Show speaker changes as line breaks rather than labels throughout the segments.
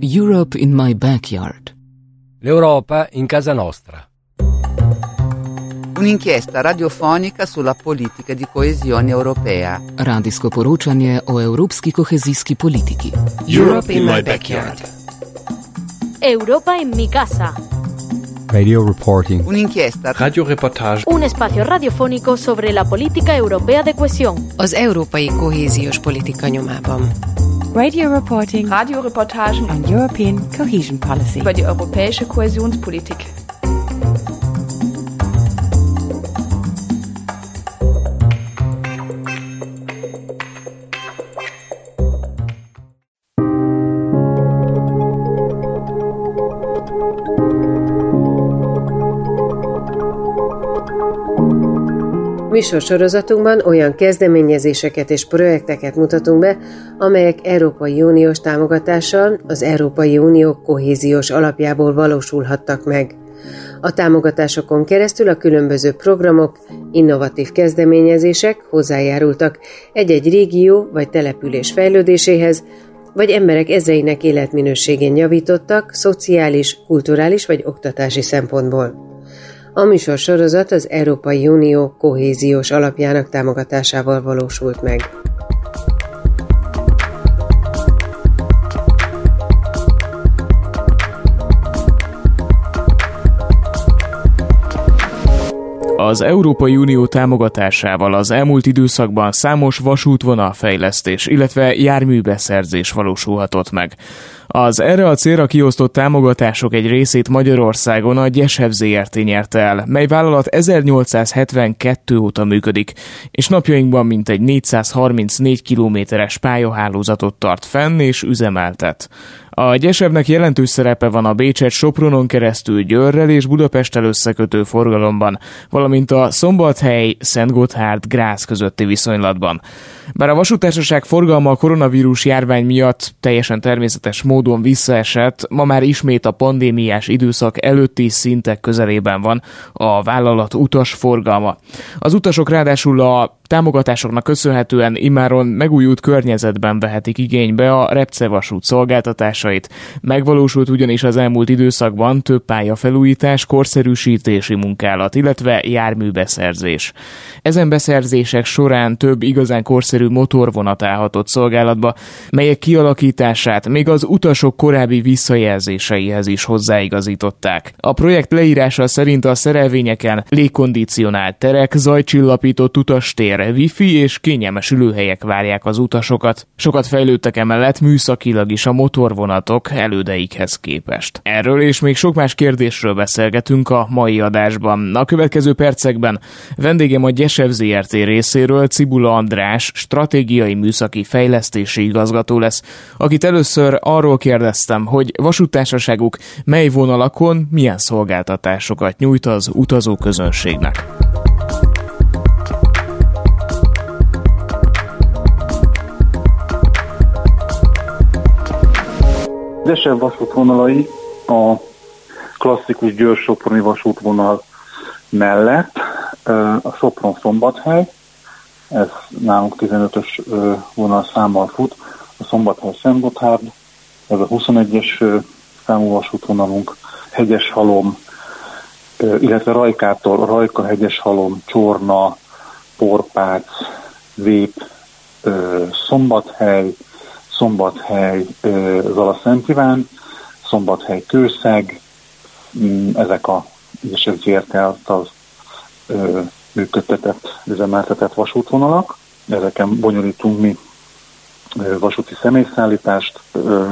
Europe in my backyard.
L'Europa in casa nostra.
Un'inchiesta radiofonica sulla politica di coesione europea.
Radijsko poročanje o evropski kohezijski politiki.
Europe in my backyard.
Europa en mi casa.
Radio reporting.
Un'inchiesta
Radioreportage.
Un espacio radiofónico sobre la política europea de cohesión.
az európai kohéziós politika nyomában.
Radio reporting
Radioreportagen
on European cohesion policy.
über die europäische Kohäsionspolitik.
Műsorsorozatunkban olyan kezdeményezéseket és projekteket mutatunk be, amelyek Európai Uniós támogatással az Európai Unió kohéziós alapjából valósulhattak meg. A támogatásokon keresztül a különböző programok, innovatív kezdeményezések hozzájárultak egy-egy régió vagy település fejlődéséhez, vagy emberek ezreinek életminőségén javítottak szociális, kulturális vagy oktatási szempontból. A műsor sorozat az Európai Unió kohéziós alapjának támogatásával valósult meg.
Az Európai Unió támogatásával az elmúlt időszakban számos vasútvonal fejlesztés, illetve járműbeszerzés valósulhatott meg. Az erre a célra kiosztott támogatások egy részét Magyarországon a Gyesev ZRT nyerte el, mely vállalat 1872 óta működik, és napjainkban mintegy 434 kilométeres pályahálózatot tart fenn és üzemeltet. A Gyesebnek jelentős szerepe van a Bécset Sopronon keresztül Győrrel és Budapesttel összekötő forgalomban, valamint a Szombathely, Szentgotthárd, Grász közötti viszonylatban. Bár a vasútársaság forgalma a koronavírus járvány miatt teljesen természetes módon visszaesett, ma már ismét a pandémiás időszak előtti szintek közelében van a vállalat utas forgalma. Az utasok ráadásul a támogatásoknak köszönhetően immáron megújult környezetben vehetik igénybe a Repce vasút szolgáltatásait. Megvalósult ugyanis az elmúlt időszakban több pályafelújítás, korszerűsítési munkálat, illetve járműbeszerzés. Ezen beszerzések során több igazán korszerű motorvonat állhatott szolgálatba, melyek kialakítását még az utasok korábbi visszajelzéseihez is hozzáigazították. A projekt leírása szerint a szerelvényeken légkondicionált terek, zajcsillapított utastér, wifi és kényelmes ülőhelyek várják az utasokat. Sokat fejlődtek emellett műszakilag is a motorvonatok elődeikhez képest. Erről és még sok más kérdésről beszélgetünk a mai adásban. A következő percekben vendégem a Gyesev ZRT részéről Cibula András, stratégiai műszaki fejlesztési igazgató lesz, akit először arról kérdeztem, hogy vasútársaságuk mely vonalakon milyen szolgáltatásokat nyújt az utazó közönségnek.
Az vasútvonalai a klasszikus Győr-Soproni vasútvonal mellett a Sopron-Szombathely, ez nálunk 15-ös vonalszámmal fut, a Szombathely Szentgotthárd, ez a 21-es számú vasútvonalunk, Hegyeshalom, illetve Rajkától Rajka, Hegyeshalom, Csorna, Porpác, Vép, Szombathely, Szombathely, Zala Szent Iván, Szombathely Kőszeg, mm, ezek a ez ZRT által működtetett, üzemeltetett vasútvonalak. Ezeken bonyolítunk mi vasúti személyszállítást,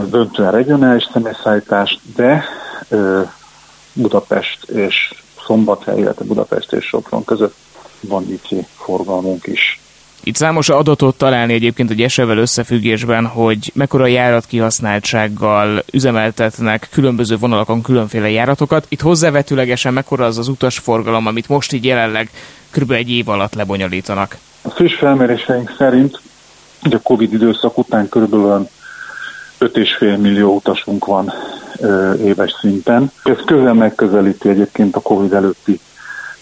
döntően regionális személyszállítást, de Budapest és Szombathely, illetve Budapest és Sopron között van IC forgalmunk is.
Itt számos adatot találni egyébként egy esevel összefüggésben, hogy mekkora járat kihasználtsággal üzemeltetnek különböző vonalakon különféle járatokat. Itt hozzávetőlegesen mekkora az az utasforgalom, amit most így jelenleg kb. egy év alatt lebonyolítanak.
A friss felméréseink szerint a Covid időszak után körülbelül 5,5 millió utasunk van ö, éves szinten. Ez közel megközelíti egyébként a Covid előtti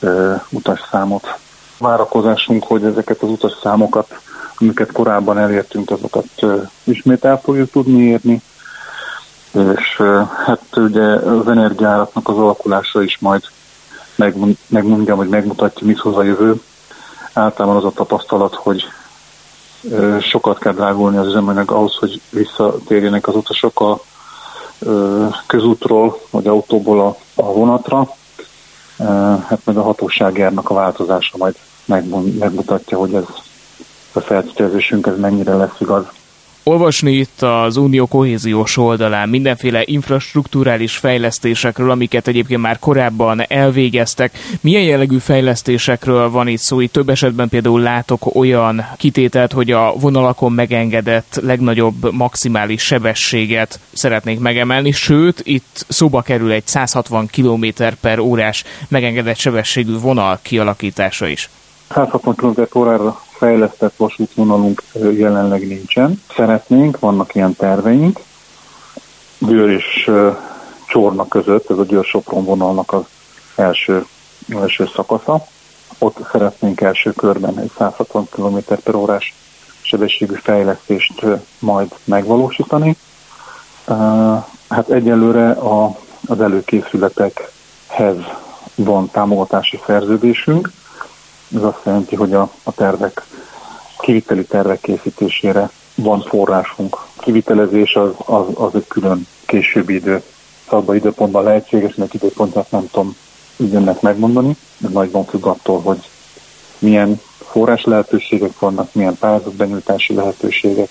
ö, utasszámot várakozásunk, hogy ezeket az utas számokat, amiket korábban elértünk, azokat ismét el fogjuk tudni érni. és hát ugye az energiáraknak az alakulása is majd megmondja, hogy megmutatja, mit hoz a jövő. Általában az a tapasztalat, hogy sokat kell drágulni az üzemanyag ahhoz, hogy visszatérjenek az utasok a közútról vagy autóból a, a vonatra. Hát meg a hatóságjárnak a változása majd megmutatja, hogy ez a feltételezésünk ez mennyire lesz igaz
olvasni itt az Unió kohéziós oldalán mindenféle infrastruktúrális fejlesztésekről, amiket egyébként már korábban elvégeztek. Milyen jellegű fejlesztésekről van itt szó? Itt több esetben például látok olyan kitételt, hogy a vonalakon megengedett legnagyobb maximális sebességet szeretnék megemelni, sőt, itt szóba kerül egy 160 km per órás megengedett sebességű vonal kialakítása is.
160 km órára fejlesztett vasútvonalunk jelenleg nincsen. Szeretnénk, vannak ilyen terveink. Győr és Csorna között, ez a Győr-Sopron vonalnak az első, első szakasza. Ott szeretnénk első körben egy 160 km per órás sebességű fejlesztést majd megvalósítani. Hát egyelőre a, az előkészületekhez van támogatási szerződésünk, ez azt jelenti, hogy a, a tervek, kiviteli tervek készítésére van forrásunk. A kivitelezés az, az, az egy külön későbbi idő. Szabba időpontban lehetséges, mert időpontját nem tudom ügyennek megmondani, de nagyban függ attól, hogy milyen forrás lehetőségek vannak, milyen pályázat benyújtási lehetőségek,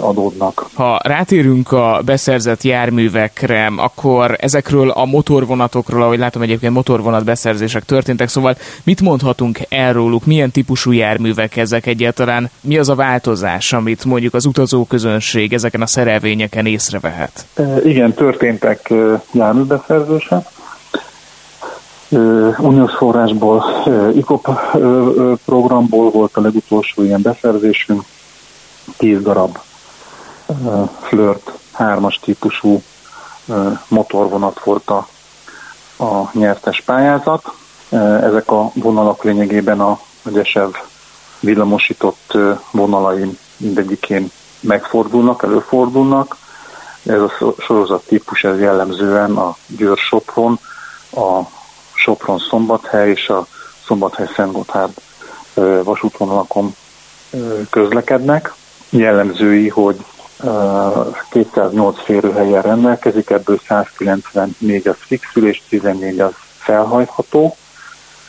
adódnak.
Ha rátérünk a beszerzett járművekre, akkor ezekről a motorvonatokról, ahogy látom egyébként motorvonat beszerzések történtek, szóval mit mondhatunk erróluk, milyen típusú járművek ezek egyáltalán, mi az a változás, amit mondjuk az utazóközönség ezeken a szerelvényeken észrevehet?
Igen, történtek járműbeszerzések, uniós forrásból, ICOP programból volt a legutolsó ilyen beszerzésünk, 10 darab flirt 3-as típusú motorvonat volt a, a nyertes pályázat. Ezek a vonalak lényegében a, GESEV villamosított vonalain mindegyikén megfordulnak, előfordulnak. Ez a sorozat típus ez jellemzően a Győr-Sopron, a Sopron-Szombathely és a Szombathely-Szentgotthárd vasútvonalakon közlekednek jellemzői, hogy 208 férőhelyen rendelkezik, ebből 194 az fixül és 14 az felhajtható.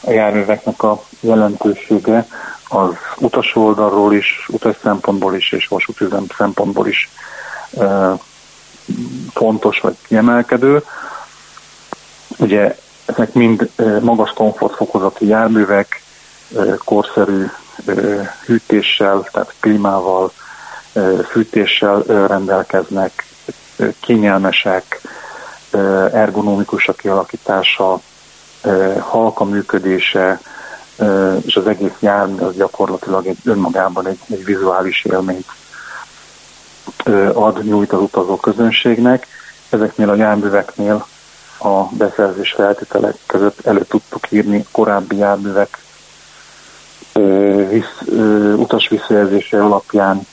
A járműveknek a jelentősége az utas oldalról is, utas szempontból is és vasútüzem szempontból is fontos vagy kiemelkedő. Ugye ezek mind magas komfortfokozati járművek, korszerű hűtéssel, tehát klímával, fűtéssel rendelkeznek, kényelmesek, ergonomikus a kialakítása, halka működése, és az egész jármű az gyakorlatilag egy, önmagában egy, egy vizuális élményt ad, nyújt az utazó közönségnek. Ezeknél a járműveknél a beszerzés feltételek között elő tudtuk írni korábbi járművek visz, utas visszajelzése alapján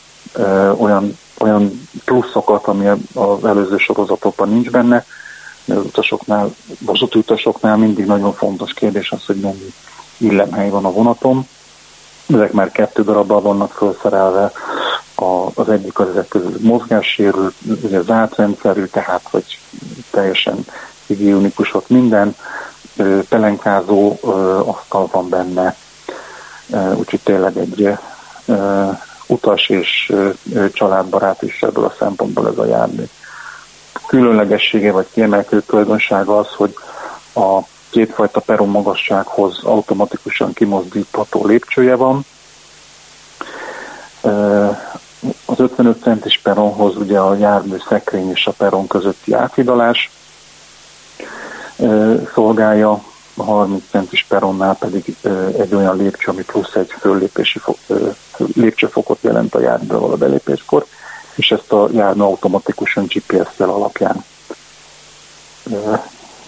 olyan, olyan pluszokat, ami az előző sorozatokban nincs benne. Az utasoknál, vasúti utasoknál mindig nagyon fontos kérdés az, hogy mennyi illemhely van a vonaton. Ezek már kettő darabbal vannak felszerelve, a, az egyik az ezek közül mozgássérült, ugye zárt tehát hogy teljesen higiénikus ott minden, pelenkázó asztal van benne, úgyhogy tényleg egy utas és családbarát is ebből a szempontból ez a jármű. Különlegessége vagy kiemelkedő tulajdonsága az, hogy a kétfajta peron magassághoz automatikusan kimozdítható lépcsője van. Az 55 centis peronhoz ugye a jármű szekrény és a peron közötti áthidalás szolgálja, a 30 centis peronnál pedig egy olyan lépcső, ami plusz egy föllépési fok, lépcsőfokot jelent a járművel a belépéskor, és ezt a jármű automatikusan GPS-jel alapján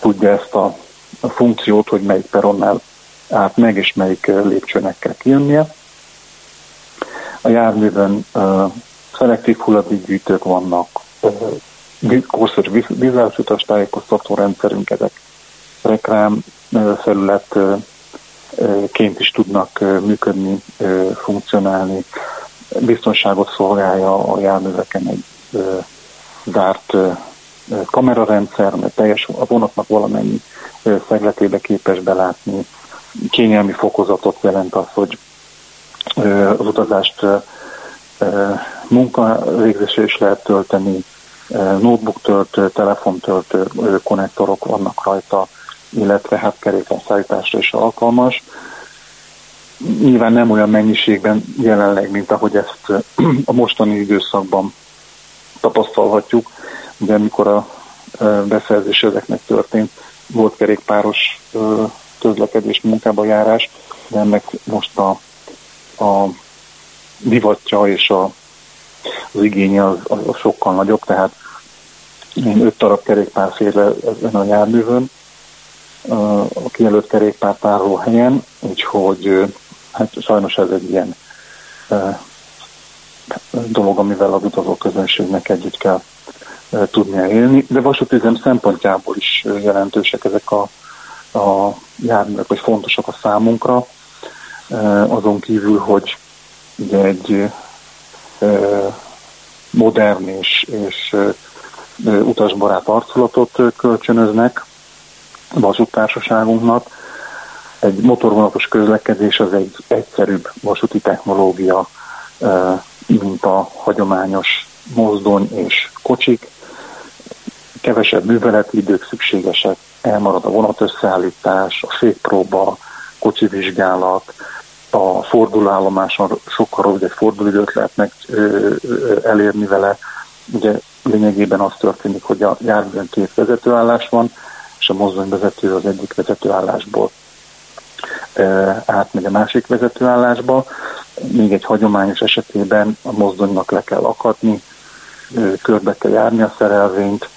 tudja ezt a, a funkciót, hogy melyik peronnál át meg, és melyik lépcsőnek kell kijönnie. A járműben uh, szelektív hulladékgyűjtők vannak, uh, korszerű vizuális utas tájékoztató rendszerünk, ezek reklám felületként is tudnak működni, funkcionálni. Biztonságot szolgálja a járműveken egy zárt kamerarendszer, mert teljes a vonatnak valamennyi szegletébe képes belátni. Kényelmi fokozatot jelent az, hogy az utazást munkavégzésre is lehet tölteni, notebook töltő, telefon töltő konnektorok vannak rajta, illetve hát kerékpárszállításra is alkalmas. Nyilván nem olyan mennyiségben jelenleg, mint ahogy ezt a mostani időszakban tapasztalhatjuk, de amikor a beszerzés ezeknek történt, volt kerékpáros közlekedés, munkába járás, de ennek most a, a divatja és a, az igénye az, az, az sokkal nagyobb, tehát én öt darab kerékpár fér le ezen a járművön, a kijelölt kerékpár helyen, úgyhogy hát sajnos ez egy ilyen dolog, amivel az utazó közönségnek együtt kell tudnia élni, de vasútüzem szempontjából is jelentősek ezek a, a járművek, vagy fontosak a számunkra, azon kívül, hogy ugye egy modern és, és utasbarát arculatot kölcsönöznek a vasúttársaságunknak. Egy motorvonatos közlekedés az egy egyszerűbb vasúti technológia, mint a hagyományos mozdony és kocsik. Kevesebb műveleti idők szükségesek, elmarad a vonatösszeállítás, a fékpróba, kocsivizsgálat, a fordulállomáson sokkal rövidebb fordulóidőt lehet meg elérni vele. Ugye lényegében az történik, hogy a járműben két vezetőállás van, és a mozdonyvezető az egyik vezetőállásból átmegy a másik vezetőállásba. Még egy hagyományos esetében a mozdonynak le kell akadni, körbe kell járni a szerelvényt,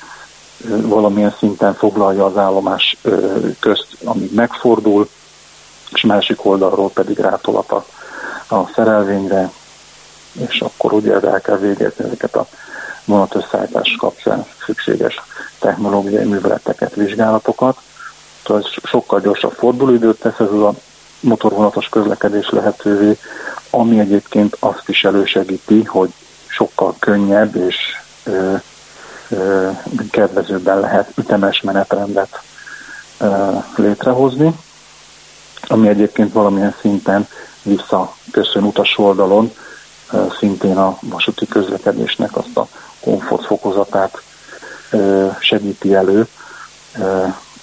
valamilyen szinten foglalja az állomás közt, amíg megfordul, és másik oldalról pedig rátolat a, a szerelvényre, és akkor ugye el kell végezni ezeket a vonatösszállítás kapcsán szükséges technológiai műveleteket, vizsgálatokat. Tehát sokkal gyorsabb fordulóidőt tesz ez a motorvonatos közlekedés lehetővé, ami egyébként azt is elősegíti, hogy sokkal könnyebb és ö, ö, kedvezőbben lehet ütemes menetrendet ö, létrehozni ami egyébként valamilyen szinten visszaköszön utas oldalon, szintén a vasúti közlekedésnek azt a komfortfokozatát segíti elő,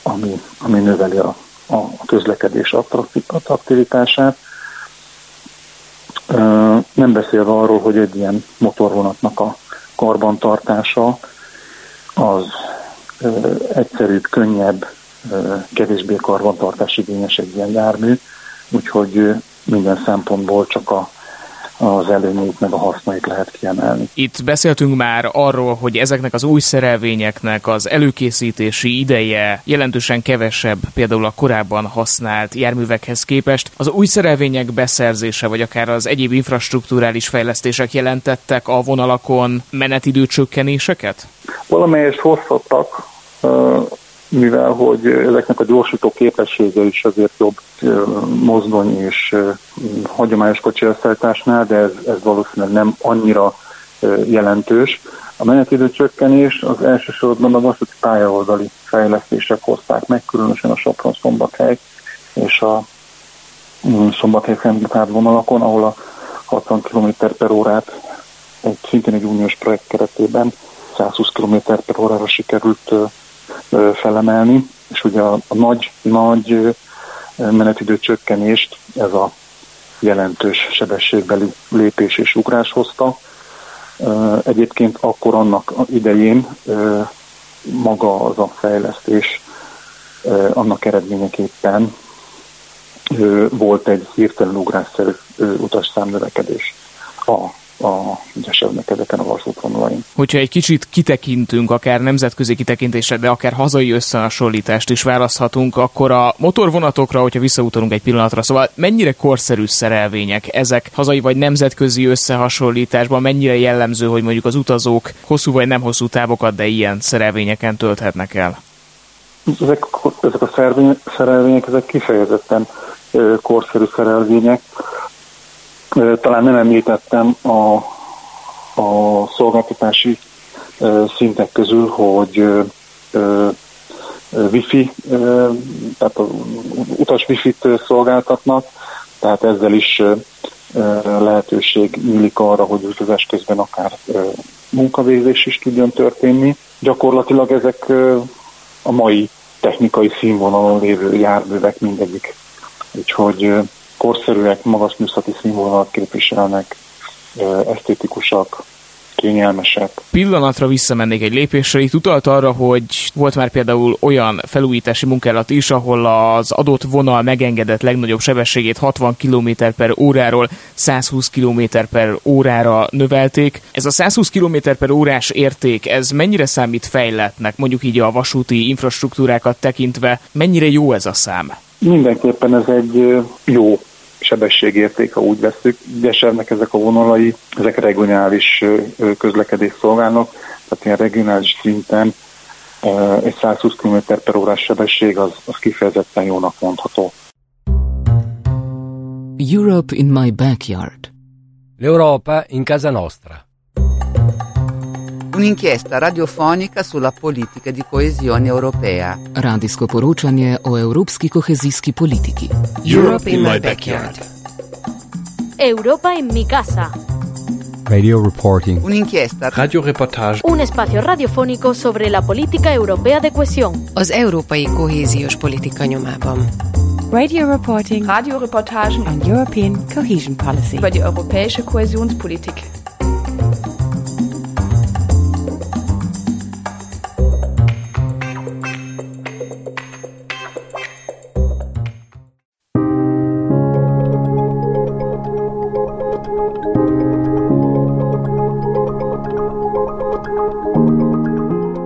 ami, ami növeli a, a közlekedés attraktivitását. Nem beszélve arról, hogy egy ilyen motorvonatnak a karbantartása az egyszerűbb, könnyebb, kevésbé karbantartás igényes egy ilyen jármű, úgyhogy minden szempontból csak a az előnyeit meg a hasznait lehet kiemelni.
Itt beszéltünk már arról, hogy ezeknek az új szerelvényeknek az előkészítési ideje jelentősen kevesebb, például a korábban használt járművekhez képest. Az új szerelvények beszerzése, vagy akár az egyéb infrastruktúrális fejlesztések jelentettek a vonalakon menetidő csökkenéseket?
Valamelyest hozhattak, mivel hogy ezeknek a gyorsító képessége is azért jobb mozdony és hagyományos kocsi összeállításnál, de ez, ez valószínűleg nem annyira jelentős. A menetidő csökkenés az elsősorban a vasúti pályaoldali fejlesztések hozták meg, különösen a Sopron-Szombathely és a mm, Szombathely Fendlipárd vonalakon, ahol a 60 km per órát egy, szintén egy uniós projekt keretében 120 km per órára sikerült felemelni, és ugye a, a nagy, nagy menetidő csökkenést ez a jelentős sebességbeli lépés és ugrás hozta. Egyébként akkor annak idején maga az a fejlesztés annak eredményeképpen volt egy hirtelen ugrásszerű utasszámnövekedés a a ügyesebbnek ezeken a vasútvonalain.
Hogyha egy kicsit kitekintünk, akár nemzetközi kitekintésre, de akár hazai összehasonlítást is választhatunk, akkor a motorvonatokra, hogyha visszautalunk egy pillanatra, szóval mennyire korszerű szerelvények ezek hazai vagy nemzetközi összehasonlításban, mennyire jellemző, hogy mondjuk az utazók hosszú vagy nem hosszú távokat, de ilyen szerelvényeken tölthetnek el?
Ezek, ezek a szerelvények, ezek kifejezetten korszerű szerelvények. Talán nem említettem a, a szolgáltatási szintek közül, hogy wifi, tehát utas wifi-t szolgáltatnak, tehát ezzel is lehetőség nyílik arra, hogy utazás közben akár munkavégzés is tudjon történni. Gyakorlatilag ezek a mai technikai színvonalon lévő járművek mindegyik. Úgyhogy korszerűek, magas műszaki színvonalat képviselnek, esztétikusak, kényelmesek.
Pillanatra visszamennék egy lépésre, itt utalt arra, hogy volt már például olyan felújítási munkálat is, ahol az adott vonal megengedett legnagyobb sebességét 60 km per óráról 120 km per órára növelték. Ez a 120 km per órás érték, ez mennyire számít fejletnek, mondjuk így a vasúti infrastruktúrákat tekintve, mennyire jó ez a szám?
Mindenképpen ez egy jó sebességérték, ha úgy veszük. Gyesernek ezek a vonalai, ezek regionális közlekedés szolgálnak, tehát ilyen regionális szinten egy 120 km per órás sebesség az, az kifejezetten jónak mondható.
Europe in my backyard.
L'Europa in casa nostra.
Un'inchiesta radiofonica sulla politica di coesione europea.
Radijsko poročanje o evropski kohezijski politiki.
Europe in my backyard.
Europa en mi casa.
Radio reporting.
Un'inchiesta.
Radioreportage.
Un espacio radiofónico sobre la política europea de cohesión.
Az európai kohéziós politika nyomában.
Radio reporting.
Radioreportagen
on European cohesion policy.
Über die europäische Kohäsionspolitik.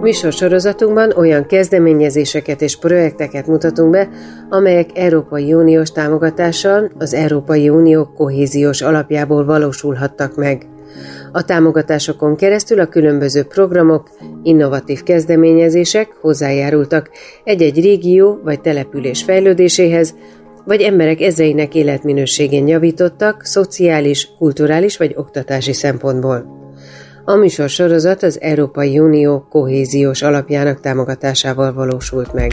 Műsorsorozatunkban olyan kezdeményezéseket és projekteket mutatunk be, amelyek Európai Uniós támogatással az Európai Unió kohéziós alapjából valósulhattak meg. A támogatásokon keresztül a különböző programok, innovatív kezdeményezések hozzájárultak egy-egy régió vagy település fejlődéséhez, vagy emberek ezreinek életminőségén javítottak szociális, kulturális vagy oktatási szempontból. A műsor sorozat az Európai Unió kohéziós alapjának támogatásával valósult meg.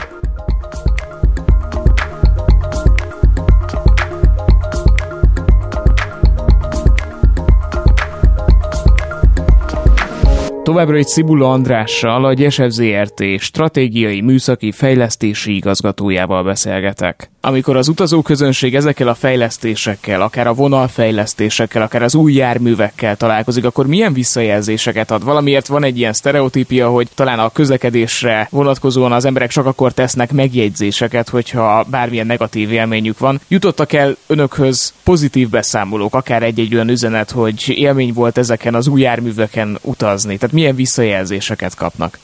Továbbra egy Cibula Andrással, a Gyesev ZRT stratégiai műszaki fejlesztési igazgatójával beszélgetek. Amikor az utazóközönség ezekkel a fejlesztésekkel, akár a vonalfejlesztésekkel, akár az új járművekkel találkozik, akkor milyen visszajelzéseket ad? Valamiért van egy ilyen sztereotípia, hogy talán a közlekedésre vonatkozóan az emberek csak akkor tesznek megjegyzéseket, hogyha bármilyen negatív élményük van. Jutottak el önökhöz pozitív beszámolók, akár egy-egy olyan üzenet, hogy élmény volt ezeken az új járműveken utazni. Tehát milyen visszajelzéseket kapnak?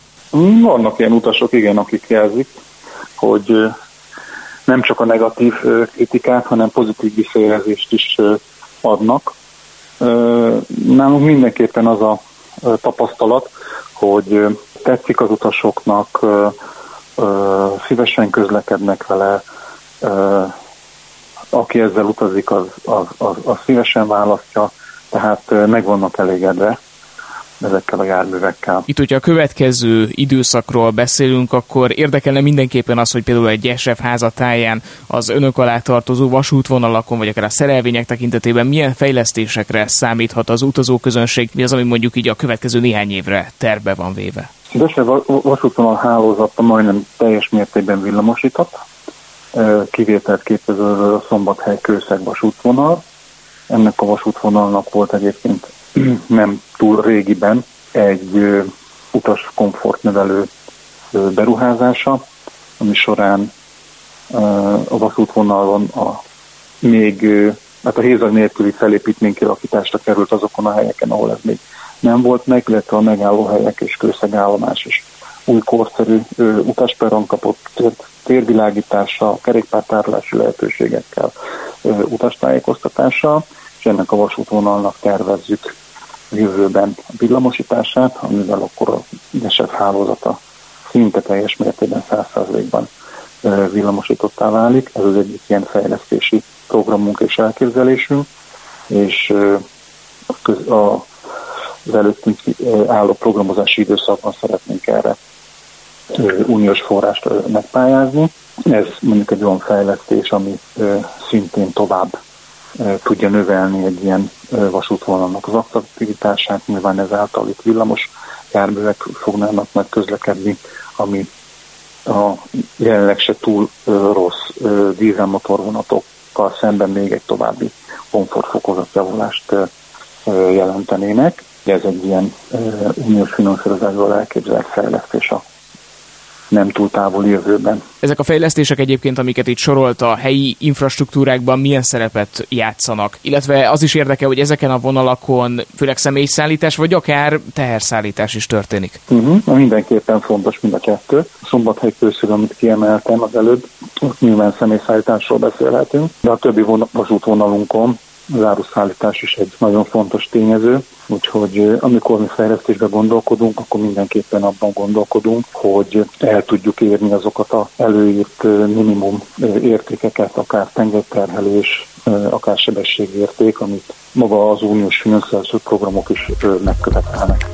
Vannak ilyen utasok, igen, akik jelzik, hogy nem csak a negatív kritikát, hanem pozitív visszajelzést is adnak. Nálunk mindenképpen az a tapasztalat, hogy tetszik az utasoknak, szívesen közlekednek vele, aki ezzel utazik, az, az, az, az szívesen választja, tehát meg vannak elégedve ezekkel a járművekkel.
Itt, hogyha a következő időszakról beszélünk, akkor érdekelne mindenképpen az, hogy például egy SF házatáján az önök alá tartozó vasútvonalakon, vagy akár a szerelvények tekintetében milyen fejlesztésekre számíthat az utazóközönség, mi az, ami mondjuk így a következő néhány évre terve van véve?
SF vasútvonal hálózata majdnem teljes mértékben villamosított, kivételt képező a Szombathely Kőszeg vasútvonal. Ennek a vasútvonalnak volt egyébként nem túl régiben egy utas komfortnövelő beruházása, ami során a vasútvonalon a még hát a hézag nélküli felépítmény kirakításra került azokon a helyeken, ahol ez még nem volt meg, illetve a megállóhelyek és kőszegállomás is új korszerű utasperon kapott térvilágítással, kerékpártárolási lehetőségekkel, utastájékoztatással, és ennek a vasútvonalnak tervezzük jövőben a villamosítását, amivel akkor a GESEF hálózata szinte teljes mértékben 100%-ban villamosítottá válik. Ez az egyik ilyen fejlesztési programunk és elképzelésünk, és az előttünk álló programozási időszakban szeretnénk erre uniós forrást megpályázni. Ez mondjuk egy olyan fejlesztés, ami szintén tovább tudja növelni egy ilyen vasútvonalnak az attraktivitását, nyilván ezáltal itt villamos járművek fognának meg közlekedni, ami a jelenleg se túl rossz dízelmotorvonatokkal szemben még egy további komfortfokozat javulást jelentenének. Ez egy ilyen uniós finanszírozásból elképzelt fejlesztés a nem túl távoli jövőben.
Ezek a fejlesztések egyébként, amiket itt sorolt a helyi infrastruktúrákban milyen szerepet játszanak? Illetve az is érdekel, hogy ezeken a vonalakon főleg személyszállítás, vagy akár teherszállítás is történik?
Uh-huh, mindenképpen fontos mind a kettő. A Szombathely közül, amit kiemeltem az előbb, ott nyilván személyszállításról beszélhetünk, de a többi vasútvonalunkon az áruszállítás is egy nagyon fontos tényező, úgyhogy amikor mi fejlesztésbe gondolkodunk, akkor mindenképpen abban gondolkodunk, hogy el tudjuk érni azokat az előírt minimum értékeket, akár tengerterhelés, akár sebességérték, amit maga az uniós finanszírozó programok is megkövetelnek.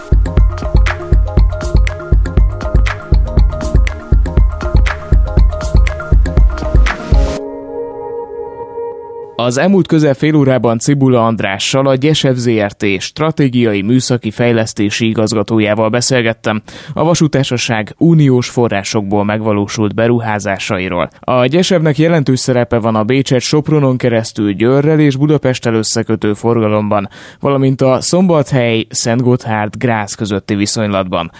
Az elmúlt közel fél órában Cibula Andrással, a Gyesev ZRT stratégiai műszaki fejlesztési igazgatójával beszélgettem a vasútársaság uniós forrásokból megvalósult beruházásairól. A Gyesevnek jelentős szerepe van a Bécset Sopronon keresztül Győrrel és Budapesttel összekötő forgalomban, valamint a Szombathely, Szent Gotthárd, Grász közötti viszonylatban.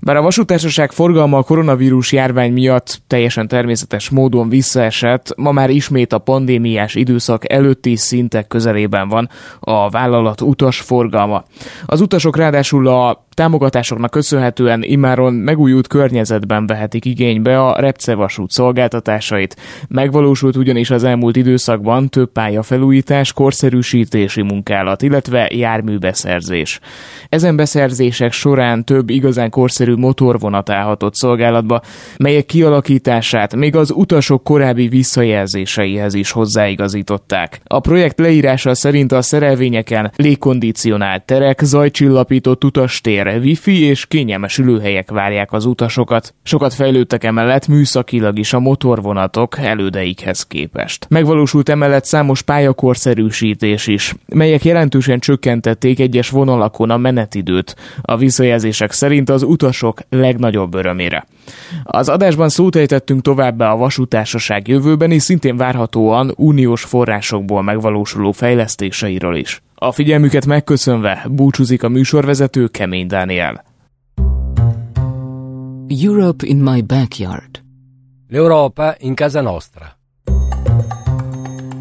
Bár a vasútársaság forgalma a koronavírus járvány miatt teljesen természetes módon visszaesett, ma már ismét a pandémiás időszak előtti szintek közelében van a vállalat utas forgalma. Az utasok ráadásul a támogatásoknak köszönhetően immáron megújult környezetben vehetik igénybe a repcevasút szolgáltatásait. Megvalósult ugyanis az elmúlt időszakban több pályafelújítás, korszerűsítési munkálat, illetve járműbeszerzés. Ezen beszerzések során több igazán korszerű motorvonat állhatott szolgálatba, melyek kialakítását még az utasok korábbi visszajelzéseihez is hozzáigazították. A projekt leírása szerint a szerelvényeken légkondicionált terek, zajcsillapított utastér, tér, wifi és kényelmes ülőhelyek várják az utasokat. Sokat fejlődtek emellett műszakilag is a motorvonatok elődeikhez képest. Megvalósult emellett számos pályakorszerűsítés is, melyek jelentősen csökkentették egyes vonalakon a menetidőt, a visszajelzések szerint az utasok legnagyobb örömére. Az adásban szót ejtettünk továbbá a vasútársaság jövőbeni, szintén várhatóan uniós forrásokból megvalósuló fejlesztéseiről is. A figyelmüket megköszönve búcsúzik a műsorvezető Kemény Dániel.
Europe in my backyard.
L'Europa in casa nostra.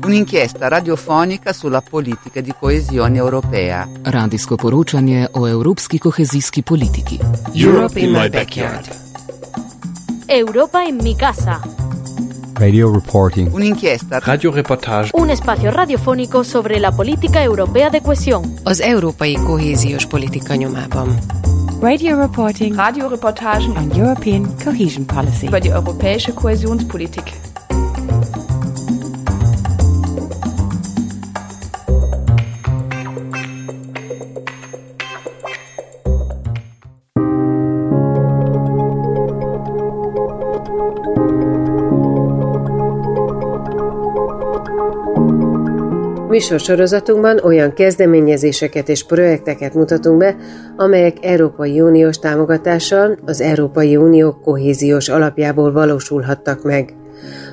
Un'inchiesta radiofonica sulla politica di coesione europea.
Radijsko poročanje o evropski kohezijski politiki.
Europe in my backyard.
Europa in mi casa.
Radio reporting.
Un'inchiesta.
Radioreportage.
Un espacio radiofónico sobre la política europea de cohesión.
Az európai kohéziós politika nyomában.
Radio reporting.
Radioreportagen
on European cohesion policy.
über die europäische Kohäsionspolitik.
Műsorsorozatunkban olyan kezdeményezéseket és projekteket mutatunk be, amelyek Európai Uniós támogatással az Európai Unió kohéziós alapjából valósulhattak meg.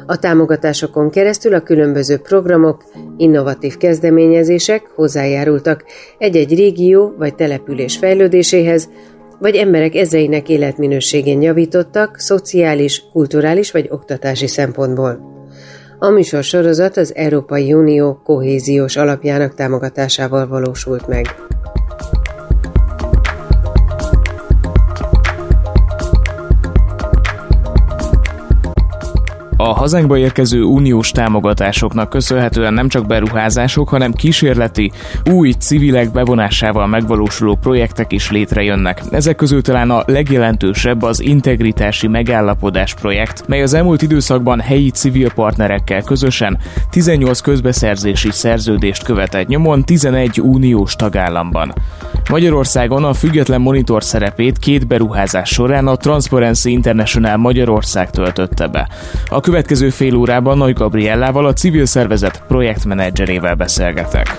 A támogatásokon keresztül a különböző programok, innovatív kezdeményezések hozzájárultak egy-egy régió vagy település fejlődéséhez, vagy emberek ezreinek életminőségén javítottak szociális, kulturális vagy oktatási szempontból. A műsor sorozat az Európai Unió kohéziós alapjának támogatásával valósult meg.
A hazánkba érkező uniós támogatásoknak köszönhetően nem csak beruházások, hanem kísérleti, új civilek bevonásával megvalósuló projektek is létrejönnek. Ezek közül talán a legjelentősebb az integritási megállapodás projekt, mely az elmúlt időszakban helyi civil partnerekkel közösen 18 közbeszerzési szerződést követett nyomon 11 uniós tagállamban. Magyarországon a független monitor szerepét két beruházás során a Transparency International Magyarország töltötte be. A következő fél órában Nagy Gabriellával a civil szervezet projektmenedzserével beszélgetek.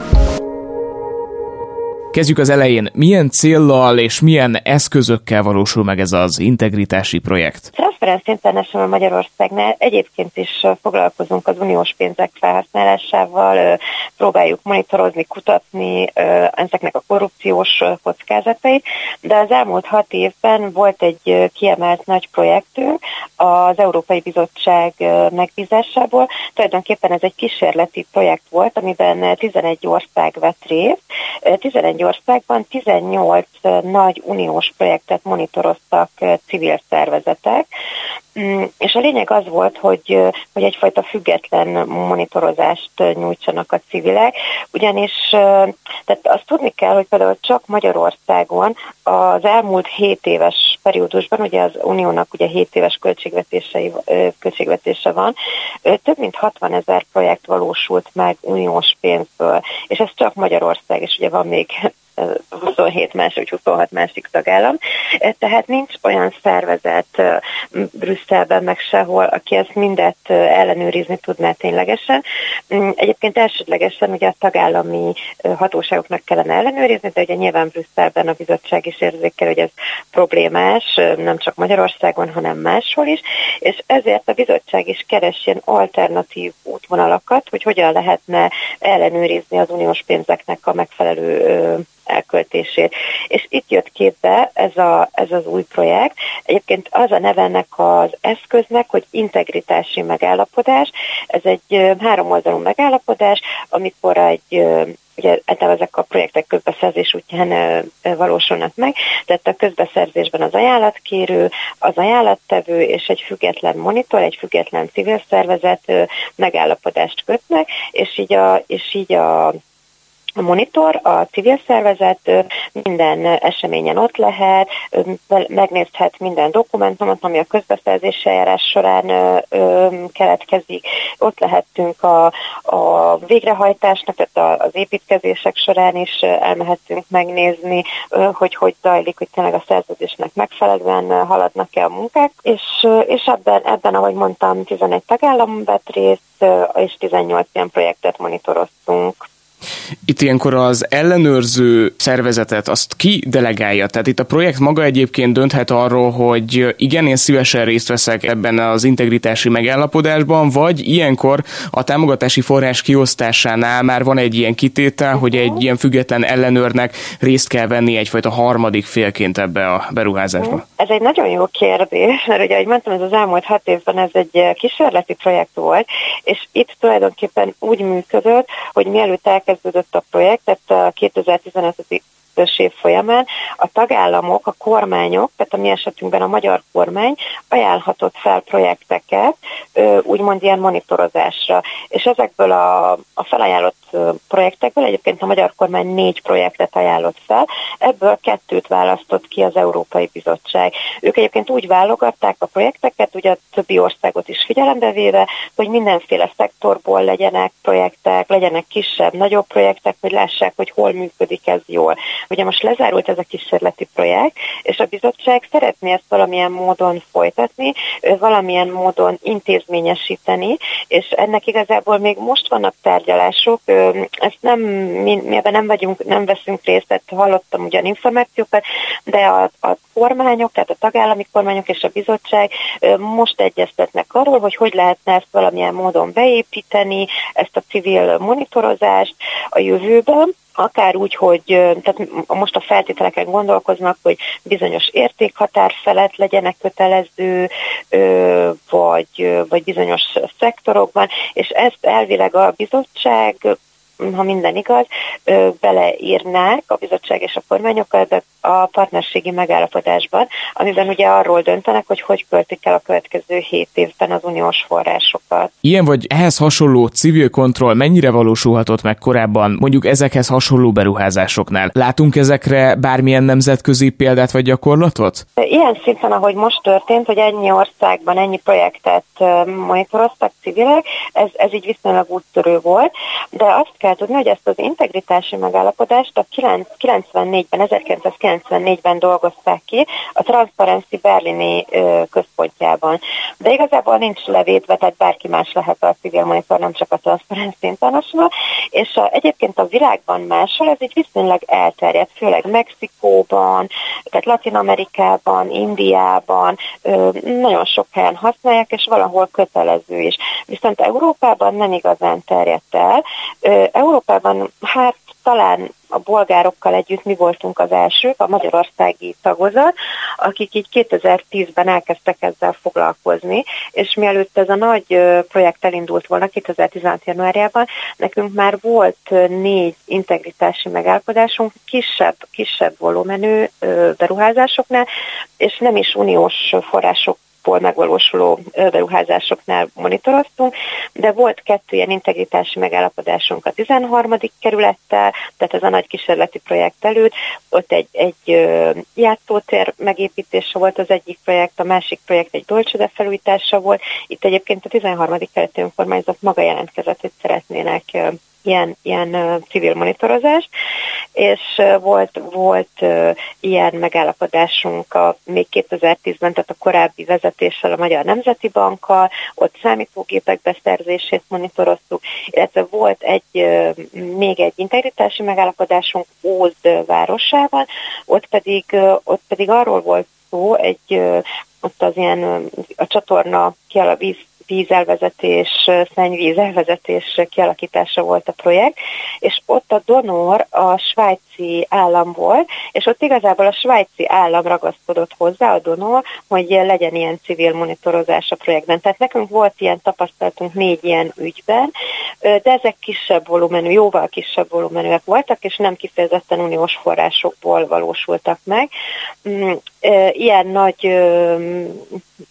Kezdjük az elején. Milyen céllal és milyen eszközökkel valósul meg ez az integritási projekt?
Transparency International Magyarországnál egyébként is foglalkozunk az uniós pénzek felhasználásával, próbáljuk monitorozni, kutatni ezeknek a korrupciós kockázatait, de az elmúlt hat évben volt egy kiemelt nagy projektünk az Európai Bizottság megbízásából. Tulajdonképpen ez egy kísérleti projekt volt, amiben 11 ország vett részt. 11 országban 18 nagy uniós projektet monitoroztak civil szervezetek, mm, és a lényeg az volt, hogy, hogy egyfajta független monitorozást nyújtsanak a civilek, ugyanis tehát azt tudni kell, hogy például csak Magyarországon az elmúlt 7 éves periódusban, ugye az Uniónak ugye 7 éves költségvetései, költségvetése van, több mint 60 ezer projekt valósult meg uniós pénzből, és ez csak Magyarország, és ugye van még 27 másik vagy 26 másik tagállam. Tehát nincs olyan szervezet Brüsszelben meg sehol, aki ezt mindet ellenőrizni tudná ténylegesen. Mm, egyébként elsődlegesen ugye a tagállami hatóságoknak kellene ellenőrizni, de ugye nyilván Brüsszelben a bizottság is érzékel, hogy ez problémás, nem csak Magyarországon, hanem máshol is, és ezért a bizottság is keres ilyen alternatív útvonalakat, hogy hogyan lehetne ellenőrizni az uniós pénzeknek a megfelelő elköltését. És itt jött képbe ez, a, ez az új projekt. Egyébként az a neve ennek az eszköznek, hogy integritási megállapodás. Ez egy három oldalú megállapodás, amikor egy ugye ezek a projektek közbeszerzés útján valósulnak meg, tehát a közbeszerzésben az ajánlatkérő, az ajánlattevő és egy független monitor, egy független civil szervezet megállapodást kötnek, és így a, és így a a monitor, a civil szervezet minden eseményen ott lehet, megnézhet minden dokumentumot, ami a közbeszerzési eljárás során keletkezik. Ott lehetünk a, a végrehajtásnak, tehát az építkezések során is elmehetünk megnézni, hogy hogy zajlik, hogy tényleg a szerződésnek megfelelően haladnak-e a munkák, és, és ebben, ebben, ahogy mondtam, 11 tagállam vett részt, és 18 ilyen projektet monitoroztunk.
Itt ilyenkor az ellenőrző szervezetet azt ki delegálja? Tehát itt a projekt maga egyébként dönthet arról, hogy igen, én szívesen részt veszek ebben az integritási megállapodásban, vagy ilyenkor a támogatási forrás kiosztásánál már van egy ilyen kitétel, hogy egy ilyen független ellenőrnek részt kell venni egyfajta harmadik félként ebbe a beruházásba.
Ez egy nagyon jó kérdés, mert ugye, ahogy mondtam, ez az elmúlt hat évben ez egy kísérleti projekt volt, és itt tulajdonképpen úgy működött, hogy mielőtt kezdődött a projekt, tehát 2015 2022-es év folyamán a tagállamok, a kormányok, tehát a mi esetünkben a magyar kormány ajánlhatott fel projekteket, úgymond ilyen monitorozásra. És ezekből a, a felajánlott projektekből egyébként a magyar kormány négy projektet ajánlott fel, ebből kettőt választott ki az Európai Bizottság. Ők egyébként úgy válogatták a projekteket, ugye a többi országot is figyelembe véve, hogy mindenféle szektorból legyenek projektek, legyenek kisebb, nagyobb projektek, hogy lássák, hogy hol működik ez jól. Ugye most lezárult ez a kísérleti projekt, és a bizottság szeretné ezt valamilyen módon folytatni, valamilyen módon intézményesíteni, és ennek igazából még most vannak tárgyalások, ezt nem, mi, mi ebben nem vagyunk, nem veszünk részt, tehát hallottam ugyan információkat, de a, a kormányok, tehát a tagállami kormányok és a bizottság most egyeztetnek arról, hogy hogy lehetne ezt valamilyen módon beépíteni, ezt a civil monitorozást a jövőben, akár úgy, hogy tehát most a feltételeken gondolkoznak, hogy bizonyos értékhatár felett legyenek kötelező, vagy, vagy bizonyos szektorokban, és ezt elvileg a bizottság ha minden igaz, beleírnák a bizottság és a kormányokat a partnerségi megállapodásban, amiben ugye arról döntenek, hogy hogy költik el a következő hét évben az uniós forrásokat.
Ilyen vagy ehhez hasonló civil kontroll mennyire valósulhatott meg korábban, mondjuk ezekhez hasonló beruházásoknál? Látunk ezekre bármilyen nemzetközi példát vagy gyakorlatot?
Ilyen szinten, ahogy most történt, hogy ennyi országban ennyi projektet monitoroztak civilek, ez, ez így viszonylag úttörő volt, de azt kell tudni, hogy ezt az integritási megállapodást a 94-ben, 1994-ben dolgozták ki a Transparency Berlini központjában. De igazából nincs levédve, tehát bárki más lehet a Civil Monitor, nem csak a Transparency International, és a, egyébként a világban máshol ez így viszonylag elterjedt, főleg Mexikóban, tehát Latin Amerikában, Indiában, nagyon sok helyen használják, és valahol kötelező is. Viszont Európában nem igazán terjedt el. Európában hát talán a bolgárokkal együtt mi voltunk az elsők, a magyarországi tagozat, akik így 2010-ben elkezdtek ezzel foglalkozni, és mielőtt ez a nagy projekt elindult volna 2016. januárjában, nekünk már volt négy integritási megállapodásunk, kisebb, kisebb volumenű beruházásoknál, és nem is uniós források ból megvalósuló beruházásoknál monitoroztunk, de volt kettő ilyen integritási megállapodásunk a 13. kerülettel, tehát ez a nagy kísérleti projekt előtt, ott egy, egy játszótér megépítése volt az egyik projekt, a másik projekt egy dolcsode felújítása volt. Itt egyébként a 13. kerületi önkormányzat maga jelentkezett, hogy szeretnének ilyen, ilyen civil monitorozás, és volt, volt ilyen megállapodásunk a, még 2010-ben, tehát a korábbi vezetéssel, a Magyar Nemzeti Bankkal, ott számítógépek beszerzését monitoroztuk, illetve volt egy, még egy integritási megállapodásunk Ózd városával, ott pedig, ott pedig arról volt szó, egy, ott az ilyen a csatorna kialavíz vízelvezetés, szennyvízelvezetés kialakítása volt a projekt, és ott a donor a svájci állam volt, és ott igazából a svájci állam ragaszkodott hozzá, a donor, hogy legyen ilyen civil monitorozás a projektben. Tehát nekünk volt ilyen tapasztalatunk négy ilyen ügyben, de ezek kisebb volumenű, jóval kisebb volumenűek voltak, és nem kifejezetten uniós forrásokból valósultak meg. Mm, ilyen nagy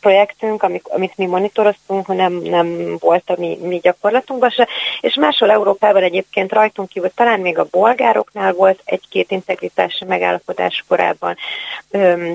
projektünk, amit mi monitoroztunk, nem, nem volt a mi, mi gyakorlatunkban se, és máshol Európában egyébként rajtunk kívül, talán még a bolgároknál volt egy-két integritási megállapodás korábban,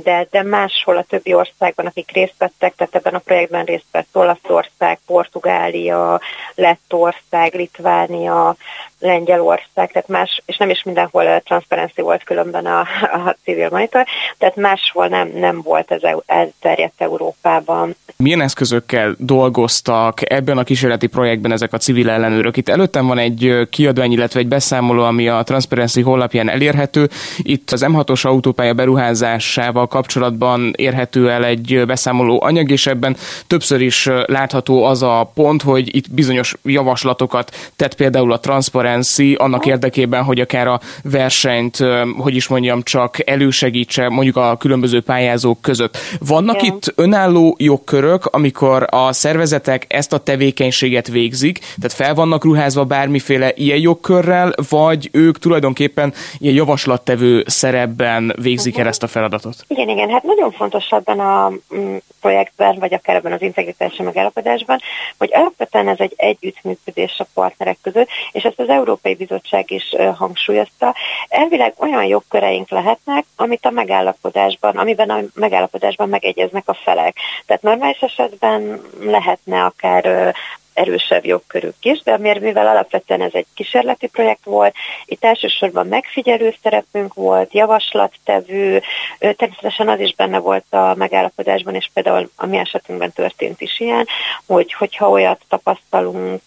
de, de máshol a többi országban, akik részt vettek, tehát ebben a projektben részt vett Olaszország, Portugália, Lettország, Litvánia, Lengyelország, tehát más, és nem is mindenhol transzparency volt különben a, a civil monitor, tehát máshol nem, nem volt ez elterjedt Európában.
Milyen eszközökkel dolgoztak ebben a kísérleti projektben ezek a civil ellenőrök? Itt előttem van egy kiadvány, illetve egy beszámoló, ami a Transparency honlapján elérhető. Itt az M6-os autópálya beruházásával kapcsolatban érhető el egy beszámoló anyag, és ebben többször is látható az a pont, hogy itt bizonyos javaslatokat tett például a Transparency Transparency annak érdekében, hogy akár a versenyt, hogy is mondjam, csak elősegítse mondjuk a különböző pályázók között. Vannak Igen. itt önálló jogkörök, amikor a szervezetek ezt a tevékenységet végzik, tehát fel vannak ruházva bármiféle ilyen jogkörrel, vagy ők tulajdonképpen ilyen javaslattevő szerepben végzik uh-huh. el ezt a feladatot?
Igen, igen, hát nagyon fontos ebben a mm, projektben, vagy akár ebben az integritási megállapodásban, hogy alapvetően ez egy együttműködés a partnerek között, és ezt az Európai Bizottság is hangsúlyozta. Elvileg olyan jogköreink lehetnek, amit a megállapodásban, amiben a megállapodásban megegyeznek a felek. Tehát normális esetben lehetne akár erősebb jogkörük is, de mivel alapvetően ez egy kísérleti projekt volt, itt elsősorban megfigyelő szerepünk volt, javaslattevő, természetesen az is benne volt a megállapodásban, és például a mi esetünkben történt is ilyen, hogy hogyha olyat tapasztalunk,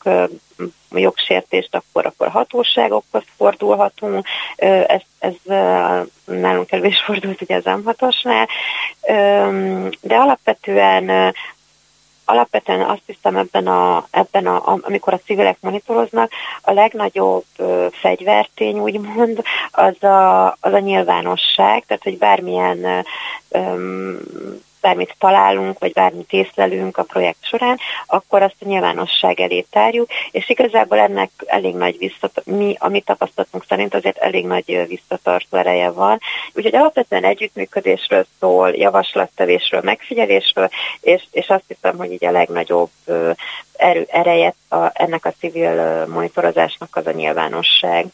jogsértést, akkor, akkor hatóságokhoz fordulhatunk. Ez, ez nálunk elő is fordult ugye az M6-osnál. De alapvetően alapvetően azt hiszem ebben, a, ebben a, amikor a civilek monitoroznak, a legnagyobb ö, fegyvertény úgymond az a, az a nyilvánosság, tehát hogy bármilyen ö, bármit találunk, vagy bármit észlelünk a projekt során, akkor azt a nyilvánosság elé tárjuk, és igazából ennek elég nagy visszatartó, mi, amit tapasztalatunk szerint azért elég nagy visszatartó ereje van. Úgyhogy alapvetően együttműködésről szól, javaslattevésről, megfigyelésről, és, és azt hiszem, hogy így a legnagyobb erő, ereje a, ennek a civil monitorozásnak az a nyilvánosság.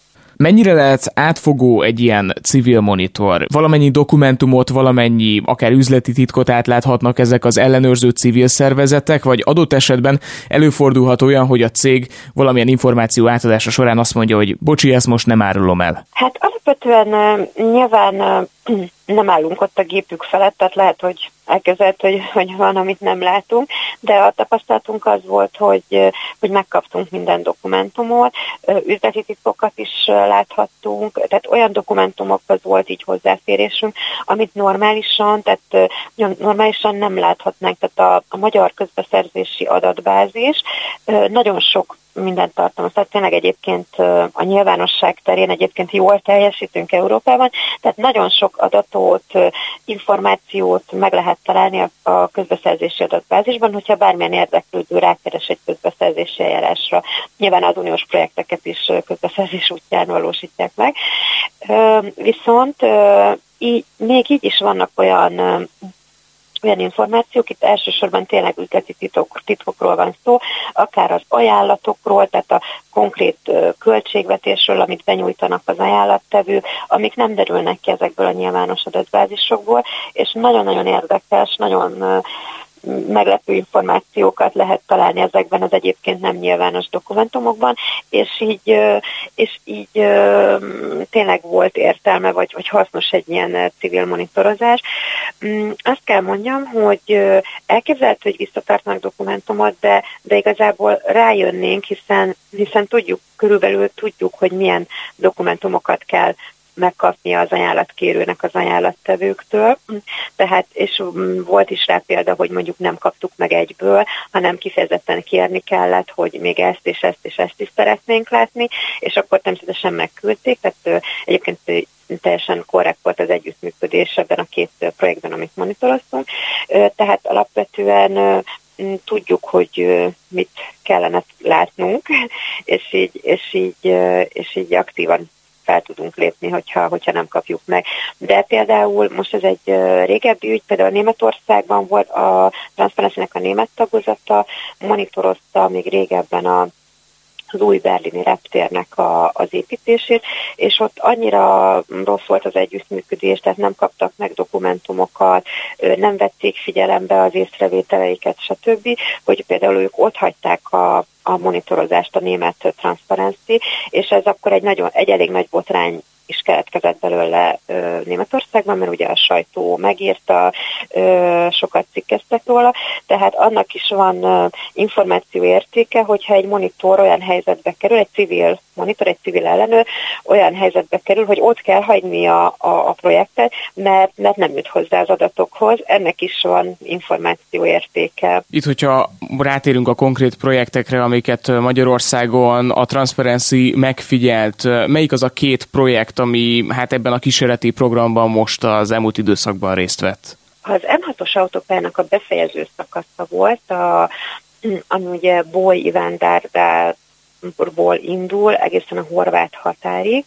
Mennyire lehet átfogó egy ilyen civil monitor? Valamennyi dokumentumot, valamennyi akár üzleti titkot átláthatnak ezek az ellenőrző civil szervezetek, vagy adott esetben előfordulhat olyan, hogy a cég valamilyen információ átadása során azt mondja, hogy bocsi, ezt most nem árulom el.
Hát alapvetően nyilván nem állunk ott a gépük felett, tehát lehet, hogy elkezdett, hogy, hogy van, amit nem látunk, de a tapasztalatunk az volt, hogy, hogy megkaptunk minden dokumentumot, üzleti titkokat is láthattunk, tehát olyan dokumentumokhoz volt így hozzáférésünk, amit normálisan, tehát normálisan nem láthatnánk, tehát a, a magyar közbeszerzési adatbázis nagyon sok mindent tartalmaz. Tehát tényleg egyébként a nyilvánosság terén egyébként jól teljesítünk Európában, tehát nagyon sok adatot, információt meg lehet találni a közbeszerzési adatbázisban, hogyha bármilyen érdeklődő rákeres egy közbeszerzési eljárásra. Nyilván az uniós projekteket is közbeszerzés útján valósítják meg. Viszont így, még így is vannak olyan olyan információk, itt elsősorban tényleg üzleti titok, titkokról van szó, akár az ajánlatokról, tehát a konkrét költségvetésről, amit benyújtanak az ajánlattevő, amik nem derülnek ki ezekből a nyilvános adatbázisokból, és nagyon-nagyon érdekes, nagyon meglepő információkat lehet találni ezekben az egyébként nem nyilvános dokumentumokban, és így, és így tényleg volt értelme, vagy, vagy hasznos egy ilyen civil monitorozás. Mm, azt kell mondjam, hogy elképzelhető, hogy visszatartnak dokumentumot, de, de igazából rájönnénk, hiszen, hiszen tudjuk, körülbelül tudjuk, hogy milyen dokumentumokat kell megkapnia az ajánlatkérőnek az ajánlattevőktől. Tehát, és volt is rá példa, hogy mondjuk nem kaptuk meg egyből, hanem kifejezetten kérni kellett, hogy még ezt és ezt és ezt is szeretnénk látni, és akkor természetesen megküldték, tehát egyébként teljesen korrekt volt az együttműködés ebben a két projektben, amit monitoroztunk. Tehát alapvetően tudjuk, hogy mit kellene látnunk, és így, és így, és így aktívan fel tudunk lépni, hogyha, hogyha nem kapjuk meg. De például most ez egy régebbi ügy, például Németországban volt a transzparency a német tagozata, monitorozta még régebben a az új berlini reptérnek a, az építését, és ott annyira rossz volt az együttműködés, tehát nem kaptak meg dokumentumokat, nem vették figyelembe az észrevételeiket, stb., hogy például ők ott hagyták a, a monitorozást a német Transparency, és ez akkor egy, nagyon, egy elég nagy botrány is keletkezett belőle ö, Németországban, mert ugye a sajtó megírta, ö, sokat cikkeztek róla, tehát annak is van ö, információ értéke, hogyha egy monitor olyan helyzetbe kerül, egy civil monitor, egy civil ellenőr olyan helyzetbe kerül, hogy ott kell hagyni a, a, a projektet, mert, mert nem jut hozzá az adatokhoz, ennek is van információ értéke.
Itt, hogyha rátérünk a konkrét projektekre, amiket Magyarországon a Transparency megfigyelt, melyik az a két projekt, ami hát ebben a kísérleti programban most az elmúlt időszakban részt vett?
Az M6-os autópályának a befejező szakasza volt, a, ami ugye Boly ból indul egészen a horvát határig.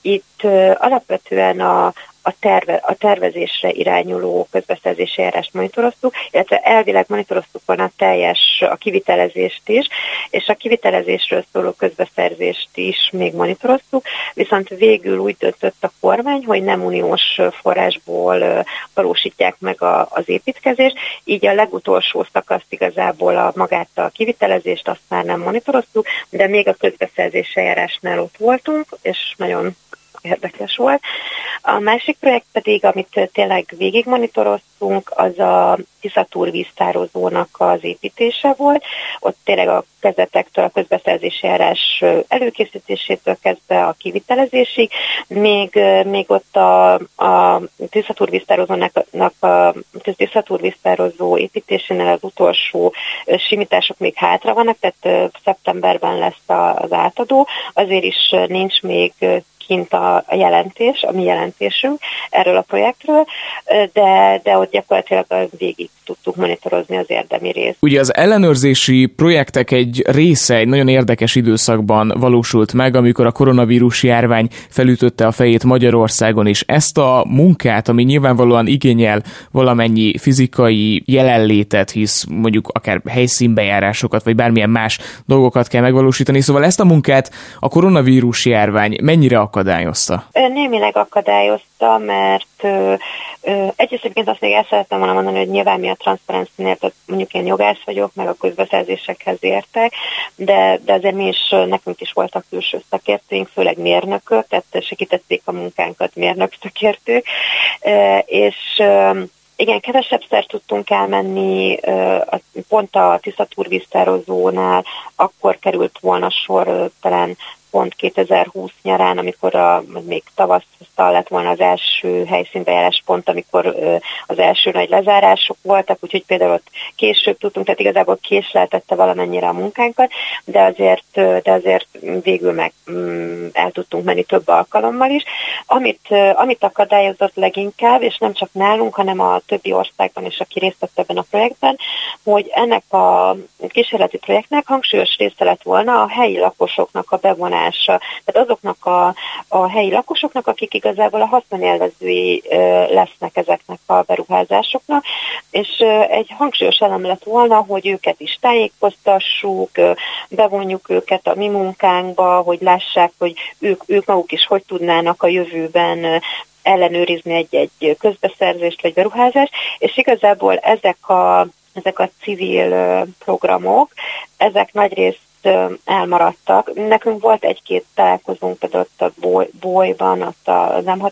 Itt alapvetően a, a, terve, a tervezésre irányuló közbeszerzési eljárást monitoroztuk, illetve elvileg monitoroztuk volna a teljes a kivitelezést is, és a kivitelezésről szóló közbeszerzést is még monitoroztuk, viszont végül úgy döntött a kormány, hogy nem uniós forrásból valósítják meg a, az építkezést, így a legutolsó szakaszt igazából a magát a kivitelezést azt már nem monitoroztuk, de még a közbeszerzési eljárásnál ott voltunk, és nagyon érdekes volt. A másik projekt pedig, amit tényleg végig monitoroztunk, az a Tiszatúr víztározónak az építése volt. Ott tényleg a kezdetektől a közbeszerzési járás előkészítésétől kezdve a kivitelezésig, még, még ott a, a Tiszatúr víztározónak a Tiszatúr víztározó építésénél az utolsó simítások még hátra vannak, tehát szeptemberben lesz az átadó, azért is nincs még kint a, jelentés, a mi jelentésünk erről a projektről, de, de ott gyakorlatilag végig tudtuk monitorozni az érdemi részt.
Ugye az ellenőrzési projektek egy része egy nagyon érdekes időszakban valósult meg, amikor a koronavírus járvány felütötte a fejét Magyarországon, és ezt a munkát, ami nyilvánvalóan igényel valamennyi fizikai jelenlétet, hisz mondjuk akár helyszínbejárásokat, vagy bármilyen más dolgokat kell megvalósítani, szóval ezt a munkát a koronavírus járvány mennyire akadályozta?
Némileg akadályozta, mert ö, ö, egyébként azt még el szerettem volna mondani, hogy nyilván mi a transzparencinél, tehát mondjuk én jogász vagyok, meg a közbeszerzésekhez értek, de, de azért mi is, nekünk is voltak külső szakértőink, főleg mérnökök, tehát segítették a munkánkat mérnök szakértők, és igen, kevesebb szer tudtunk elmenni, pont a Tiszatúr víztározónál akkor került volna sor talán pont 2020 nyarán, amikor a, még tavasztal lett volna az első helyszínbejárás pont, amikor az első nagy lezárások voltak, úgyhogy például ott később tudtunk, tehát igazából késleltette valamennyire a munkánkat, de azért, de azért végül meg mm, el tudtunk menni több alkalommal is. Amit, amit akadályozott leginkább, és nem csak nálunk, hanem a többi országban is, aki részt vett ebben a projektben, hogy ennek a kísérleti projektnek hangsúlyos része lett volna a helyi lakosoknak a bevonása hatása. Tehát azoknak a, a helyi lakosoknak, akik igazából a haszonélvezői lesznek ezeknek a beruházásoknak, és egy hangsúlyos elem lett volna, hogy őket is tájékoztassuk, bevonjuk őket a mi munkánkba, hogy lássák, hogy ők, ők maguk is hogy tudnának a jövőben ellenőrizni egy-egy közbeszerzést vagy beruházást, és igazából ezek a ezek a civil programok, ezek nagyrészt elmaradtak. Nekünk volt egy-két találkozónk például ott a boly, bolyban, ott az m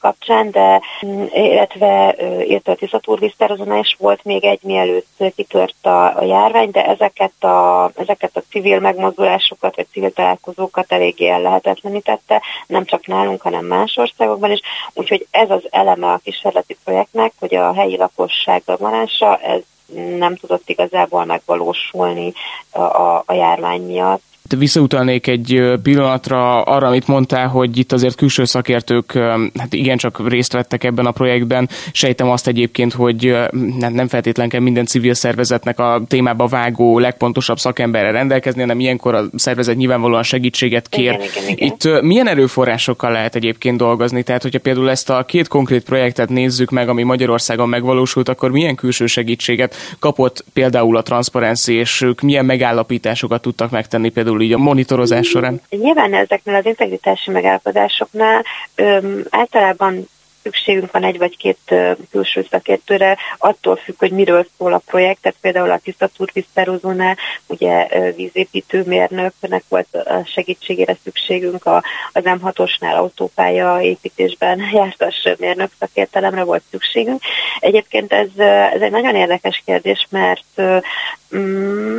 kapcsán, de mm, illetve illetve a Tiszatúr is volt még egy, mielőtt kitört a, a járvány, de ezeket a, ezeket a civil megmozdulásokat, vagy civil találkozókat eléggé ellehetetlenítette, nem csak nálunk, hanem más országokban is. Úgyhogy ez az eleme a kísérleti projektnek, hogy a helyi lakosság bevonása, ez nem tudott igazából megvalósulni a, a járvány miatt
visszautalnék egy pillanatra arra, amit mondtál, hogy itt azért külső szakértők hát igencsak részt vettek ebben a projektben. Sejtem azt egyébként, hogy nem, feltétlen kell minden civil szervezetnek a témába vágó legpontosabb szakemberre rendelkezni, hanem ilyenkor a szervezet nyilvánvalóan segítséget kér.
Igen, igen, igen.
Itt milyen erőforrásokkal lehet egyébként dolgozni? Tehát, hogyha például ezt a két konkrét projektet nézzük meg, ami Magyarországon megvalósult, akkor milyen külső segítséget kapott például a transzparenci, és ők milyen megállapításokat tudtak megtenni például így a monitorozás során?
Nyilván ezeknél az integritási megállapodásoknál öm, általában szükségünk van egy vagy két külső szakértőre, attól függ, hogy miről szól a projekt, tehát például a Tisztatúr víztározónál ugye vízépítőmérnöknek volt a segítségére szükségünk, a, az M6-osnál autópálya építésben jártas mérnök szakértelemre volt szükségünk. Egyébként ez, ez egy nagyon érdekes kérdés, mert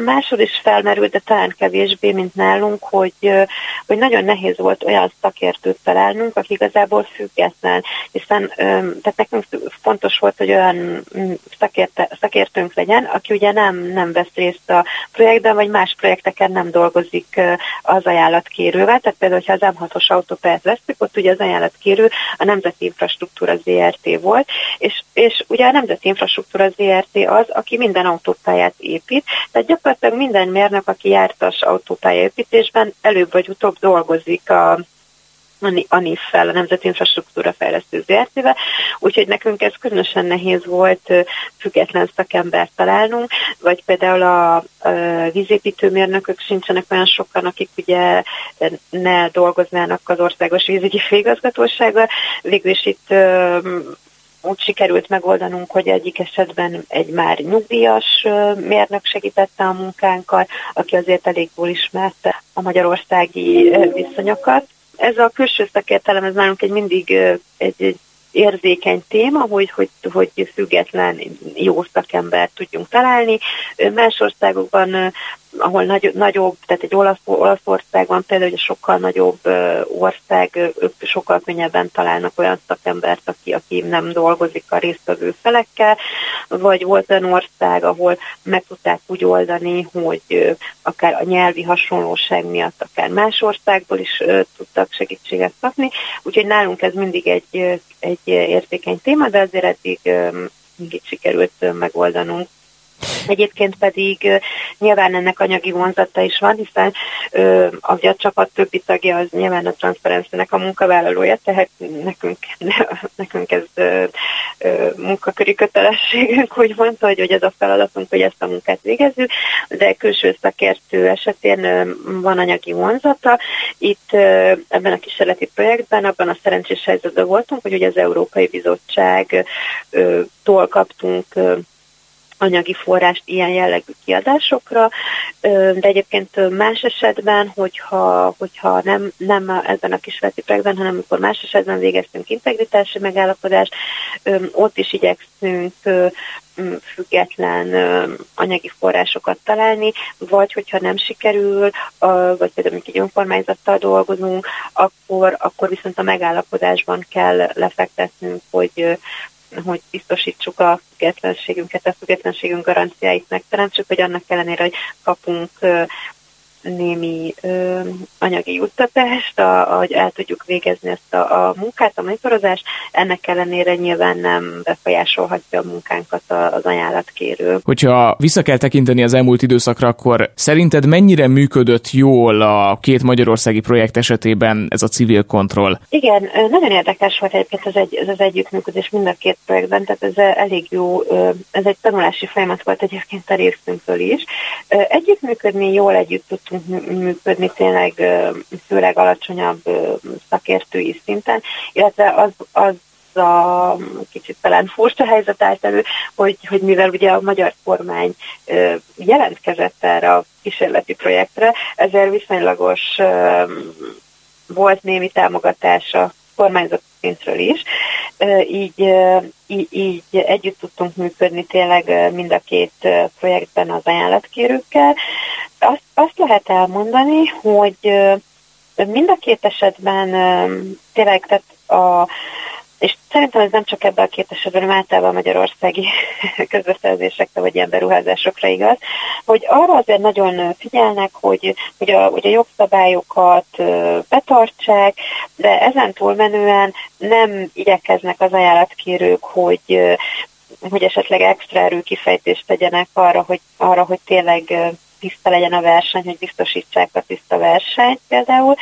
másod is felmerült, de talán kevésbé, mint nálunk, hogy, hogy nagyon nehéz volt olyan szakértőt találnunk, aki igazából független, hiszen tehát nekünk fontos volt, hogy olyan szakérte, szakértőnk legyen, aki ugye nem, nem vesz részt a projektben, vagy más projekteken nem dolgozik az ajánlatkérővel, tehát például, hogyha az M6-os autópályát veszük, ott ugye az ajánlatkérő a Nemzeti Infrastruktúra ZRT volt, és, és ugye a Nemzeti Infrastruktúra ZRT az, aki minden autópályát épít, tehát gyakorlatilag minden mérnök, aki jártas autópályaépítésben, előbb vagy utóbb dolgozik a a NIF-fel, a Nemzeti Infrastruktúra Fejlesztő ZRT-vel, úgyhogy nekünk ez különösen nehéz volt független szakembert találnunk, vagy például a, a vízépítőmérnökök sincsenek olyan sokan, akik ugye ne dolgoznának az országos vízügyi főigazgatósággal. Végül is itt úgy sikerült megoldanunk, hogy egyik esetben egy már nyugdíjas mérnök segítette a munkánkat, aki azért elég jól ismerte a magyarországi viszonyokat, ez a külső szakértelem, ez nálunk egy mindig egy, egy érzékeny téma, hogy, hogy, hogy független jó szakember tudjunk találni. Más országokban ahol nagy, nagyobb, tehát egy Olasz, Olaszország van például, hogy sokkal nagyobb ország, ők sokkal könnyebben találnak olyan szakembert, aki, aki nem dolgozik a résztvevő felekkel, vagy volt olyan ország, ahol meg tudták úgy oldani, hogy akár a nyelvi hasonlóság miatt, akár más országból is tudtak segítséget kapni, úgyhogy nálunk ez mindig egy, egy értékeny téma, de azért eddig mindig sikerült megoldanunk Egyébként pedig nyilván ennek anyagi vonzata is van, hiszen ö, a csapat többi tagja az nyilván a transzparenciának a munkavállalója, tehát nekünk, nekünk ez ö, ö, munkaköri kötelességünk, hogy mondta, hogy, hogy ez a feladatunk, hogy ezt a munkát végezzük, de külső szakértő esetén van anyagi vonzata. Itt ebben a kísérleti projektben abban a szerencsés helyzetben voltunk, hogy ugye az Európai Bizottság ö, tól kaptunk anyagi forrást ilyen jellegű kiadásokra, de egyébként más esetben, hogyha, hogyha nem, nem ebben a kísérleti projektben, hanem amikor más esetben végeztünk integritási megállapodást, ott is igyekszünk független anyagi forrásokat találni, vagy hogyha nem sikerül, vagy például egy önkormányzattal dolgozunk, akkor, akkor viszont a megállapodásban kell lefektetnünk, hogy, hogy biztosítsuk a függetlenségünket, a függetlenségünk garanciáit megteremtsük, hogy annak ellenére, hogy kapunk némi ö, anyagi juttatást, a, hogy el tudjuk végezni ezt a, a munkát, a monitorozást, ennek ellenére nyilván nem befolyásolhatja a munkánkat az ajánlatkérő.
Hogyha vissza kell tekinteni az elmúlt időszakra, akkor szerinted mennyire működött jól a két magyarországi projekt esetében ez a civil kontroll?
Igen, nagyon érdekes volt egyébként ez, egy, ez az együttműködés mind a két projektben, tehát ez elég jó, ez egy tanulási folyamat volt egyébként a részünkről is. Együttműködni jól együtt tudtunk működni tényleg főleg alacsonyabb szakértői szinten, illetve az, az a kicsit talán furcsa helyzet állt elő, hogy, hogy mivel ugye a magyar kormány jelentkezett erre a kísérleti projektre, ezért viszonylagos volt némi támogatása kormányzat szintről is. Így, így, így együtt tudtunk működni tényleg mind a két projektben az ajánlatkérőkkel. Azt, azt lehet elmondani, hogy mind a két esetben tényleg tehát a, és szerintem ez nem csak ebben a két esetben, hanem általában a magyarországi közbeszerzésekre vagy ilyen beruházásokra igaz, hogy arra azért nagyon figyelnek, hogy, hogy, a, hogy a jogszabályokat betartsák, de ezen túlmenően nem igyekeznek az ajánlatkérők, hogy hogy esetleg extra erőkifejtést tegyenek arra, hogy, arra, hogy tényleg tiszta legyen a verseny, hogy biztosítsák a tiszta versenyt például.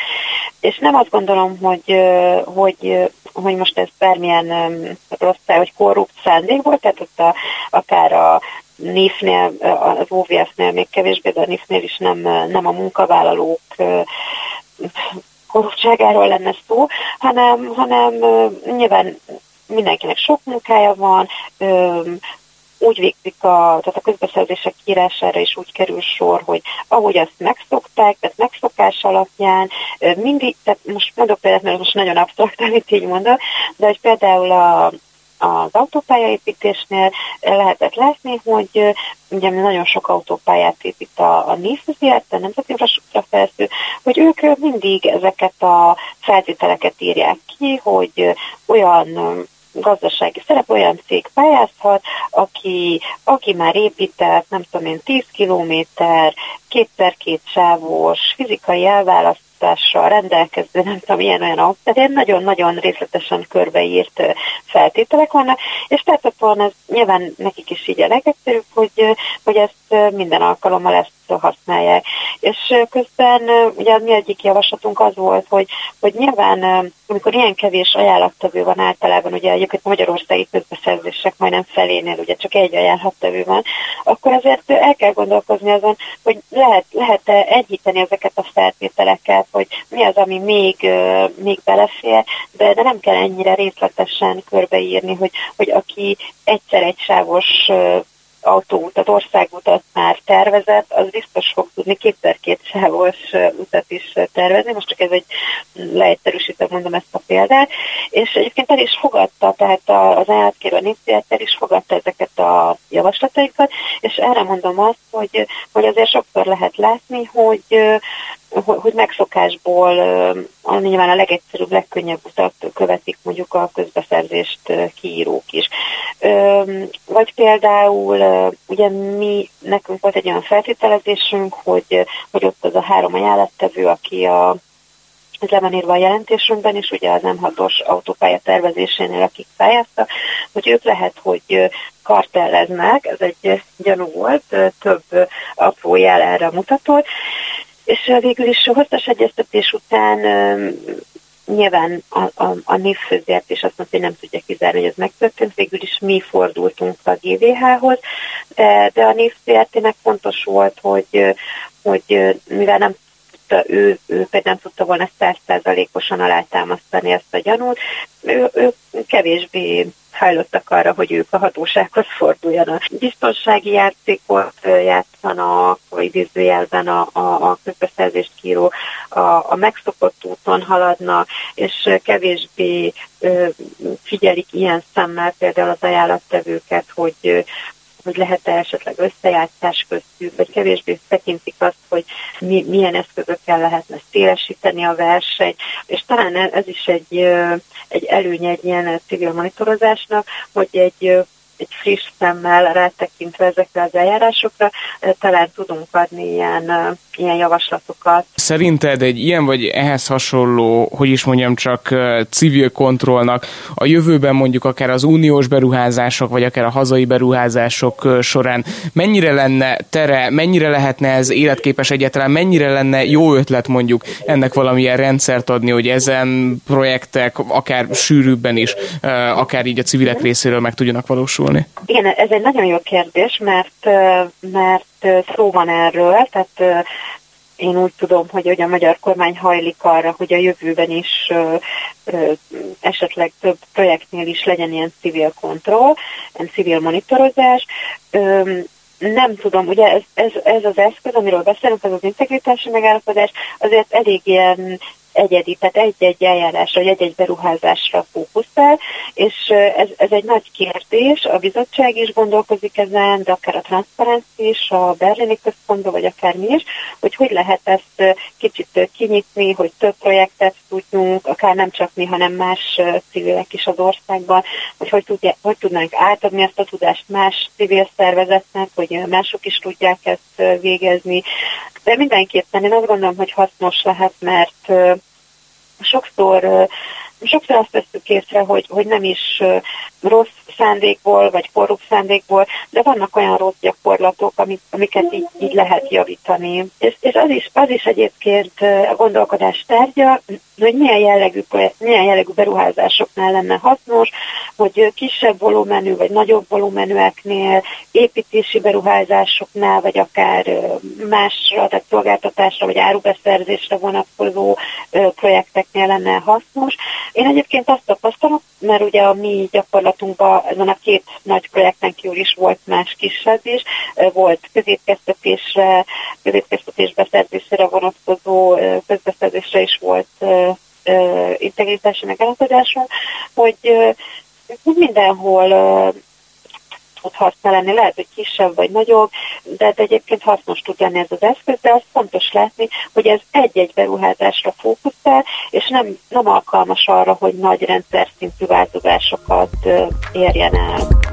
És nem azt gondolom, hogy, hogy, hogy most ez bármilyen rossz, hogy korrupt szándék volt, tehát ott a, akár a NIF-nél, az OVS-nél még kevésbé, de a NIF-nél is nem, nem a munkavállalók korruptságáról lenne szó, hanem, hanem nyilván mindenkinek sok munkája van, úgy végzik a, tehát a közbeszerzések írására is úgy kerül sor, hogy ahogy azt megszokták, tehát megszokás alapján, mindig, tehát most mondok példát, mert most nagyon absztrakt, amit így mondok, de hogy például a, az autópályaépítésnél lehetett látni, hogy ugye nagyon sok autópályát épít a, a NIF, a Nemzeti Infrastruktúra Felsző, hogy ők mindig ezeket a feltételeket írják ki, hogy olyan gazdasági szerep olyan cég pályázhat, aki, aki már épített, nem tudom én, 10 kilométer, kétszer-két sávos fizikai elválaszt támogatással rendelkező, nem tudom, ilyen olyan autó, tehát ilyen nagyon-nagyon részletesen körbeírt feltételek vannak, és feltetően ez nyilván nekik is így a legegyszerűbb, hogy, hogy ezt minden alkalommal ezt használják. És közben ugye mi egyik javaslatunk az volt, hogy, hogy nyilván amikor ilyen kevés ajánlattevő van általában, ugye egyébként magyarországi közbeszerzések majdnem felénél ugye csak egy ajánlattevő van, akkor azért el kell gondolkozni azon, hogy lehet, lehet-e egyíteni ezeket a feltételeket, hogy mi az, ami még, még belefér, de, de nem kell ennyire részletesen körbeírni, hogy, hogy aki egyszer egy sávos autóutat, országutat már tervezett, az biztos fog tudni kétszer-két sávos utat is tervezni. Most csak ez egy leegyszerűsítve mondom ezt a példát. És egyébként el is fogadta, tehát az állatkérő a el is fogadta ezeket a javaslataikat, és erre mondom azt, hogy, hogy azért sokszor lehet látni, hogy hogy megszokásból nyilván a legegyszerűbb, legkönnyebb utat követik mondjuk a közbeszerzést kiírók is. Vagy például ugye mi, nekünk volt egy olyan feltételezésünk, hogy, hogy ott az a három ajánlattevő, aki a ez le van írva a jelentésünkben is, ugye az M6-os autópálya tervezésénél, akik pályáztak, hogy ők lehet, hogy kartelleznek, ez egy gyanú volt, több apró jel erre mutató, és végül is hosszas egyeztetés után nyilván a, a, a NIF is azt mondta, hogy nem tudja kizárni, hogy ez megtörtént. Végül is mi fordultunk a GVH-hoz, de, de a NIF nek fontos volt, hogy, hogy mivel nem ő, ő pedig nem tudta volna százszázalékosan alátámasztani ezt a gyanút, ő, ő kevésbé hajlottak arra, hogy ők a hatósághoz forduljanak. Biztonsági játékot játszanak, vagy idézőjelben a, a, a közbeszerzést kíró, a, a megszokott úton haladnak, és kevésbé figyelik ilyen szemmel például az ajánlattevőket, hogy hogy lehet-e esetleg összejátszás köztük, vagy kevésbé tekintik azt, hogy mi, milyen eszközökkel lehetne szélesíteni a verseny, és talán ez is egy, egy előnye egy ilyen civil monitorozásnak, hogy egy egy friss szemmel rátekintve ezekre az eljárásokra, talán tudunk adni ilyen, ilyen javaslatokat.
Szerinted egy ilyen vagy ehhez hasonló, hogy is mondjam, csak civil kontrollnak a jövőben mondjuk akár az uniós beruházások, vagy akár a hazai beruházások során mennyire lenne tere, mennyire lehetne ez életképes egyáltalán, mennyire lenne jó ötlet mondjuk ennek valamilyen rendszert adni, hogy ezen projektek akár sűrűbben is, akár így a civilek részéről meg tudjanak valósulni?
Válaszolni? Igen, ez egy nagyon jó kérdés, mert, mert szó van erről, tehát én úgy tudom, hogy, hogy a magyar kormány hajlik arra, hogy a jövőben is ö, ö, esetleg több projektnél is legyen ilyen civil kontroll, ilyen civil monitorozás. Ö, nem tudom, ugye ez, ez, ez az eszköz, amiről beszélünk, ez az integritási megállapodás, azért elég ilyen egyedi, tehát egy-egy eljárásra, vagy egy-egy beruházásra fókuszál, és ez, ez egy nagy kérdés, a bizottság is gondolkozik ezen, de akár a transzparency is, a berlini központban, vagy akár mi is, hogy hogy lehet ezt kicsit kinyitni, hogy több projektet tudjunk, akár nem csak mi, hanem más civilek is az országban, hogy hogy, tudja, hogy tudnánk átadni ezt a tudást más civil szervezetnek, hogy mások is tudják ezt végezni. De mindenképpen én azt gondolom, hogy hasznos lehet, mert sokszor sokszor azt veszük észre, hogy, hogy nem is rossz szándékból, vagy korrupt szándékból, de vannak olyan rossz gyakorlatok, amik, amiket így, így lehet javítani. És, és az, is, az is egyébként a gondolkodás tárgya, hogy milyen jellegű, milyen jellegű beruházásoknál lenne hasznos, hogy kisebb volumenű vagy nagyobb volumenűeknél, építési beruházásoknál, vagy akár másra, tehát szolgáltatásra vagy árubeszerzésre vonatkozó projekteknél lenne hasznos. Én egyébként azt tapasztalom, mert ugye a mi gyakorlatunkban ezen a két nagy projekten kívül is volt más kisebb is, volt középkeztetésre, középkeztetés beszerzésére vonatkozó közbeszerzésre is volt integritási megállapodásunk, hogy mindenhol tud haszna lenni, lehet, hogy kisebb vagy nagyobb, de, egyébként hasznos tud lenni ez az eszköz, de az fontos látni, hogy ez egy-egy beruházásra fókuszál, és nem, nem alkalmas arra, hogy nagy rendszer szintű változásokat érjen el.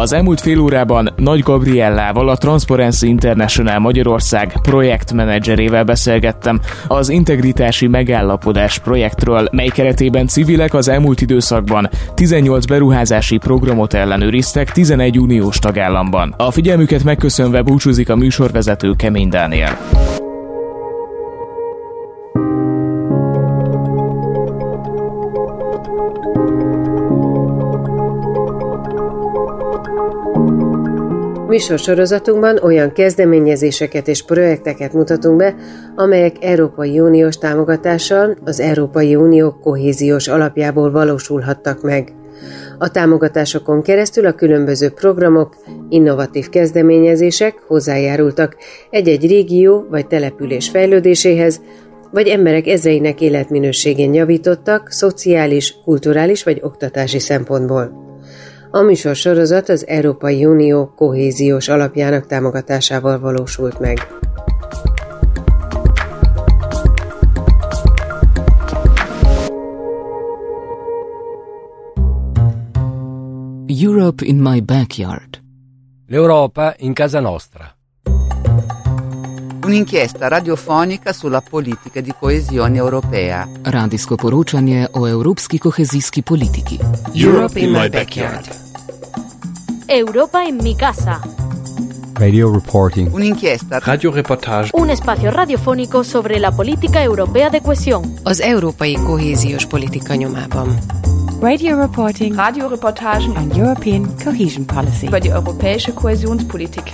Az elmúlt fél órában Nagy Gabriellával, a Transparency International Magyarország projektmenedzserével beszélgettem az integritási megállapodás projektről, mely keretében civilek az elmúlt időszakban 18 beruházási programot ellenőriztek 11 uniós tagállamban. A figyelmüket megköszönve búcsúzik a műsorvezető Kemény Dániel.
Műsorsorozatunkban olyan kezdeményezéseket és projekteket mutatunk be, amelyek Európai Uniós támogatással az Európai Unió kohéziós alapjából valósulhattak meg. A támogatásokon keresztül a különböző programok, innovatív kezdeményezések hozzájárultak egy-egy régió vagy település fejlődéséhez, vagy emberek ezreinek életminőségén javítottak szociális, kulturális vagy oktatási szempontból. A műsor sorozat az Európai Unió kohéziós alapjának támogatásával valósult meg.
Europe in my backyard.
L'Europa in casa nostra.
Un'inchiesta radiofonica sulla politica di coesione europea.
Radijsko poročanje o evropski kohezijski politiki.
Europe in my backyard.
Europa en mi casa.
Radio reporting.
Un'inchiesta.
Radioreportage.
Un espacio radiofónico sobre la política europea de cohesión.
Az európai kohéziós politika nyomában.
Radio reporting
Radioreportagen
on European cohesion policy.
über die europäische Kohäsionspolitik.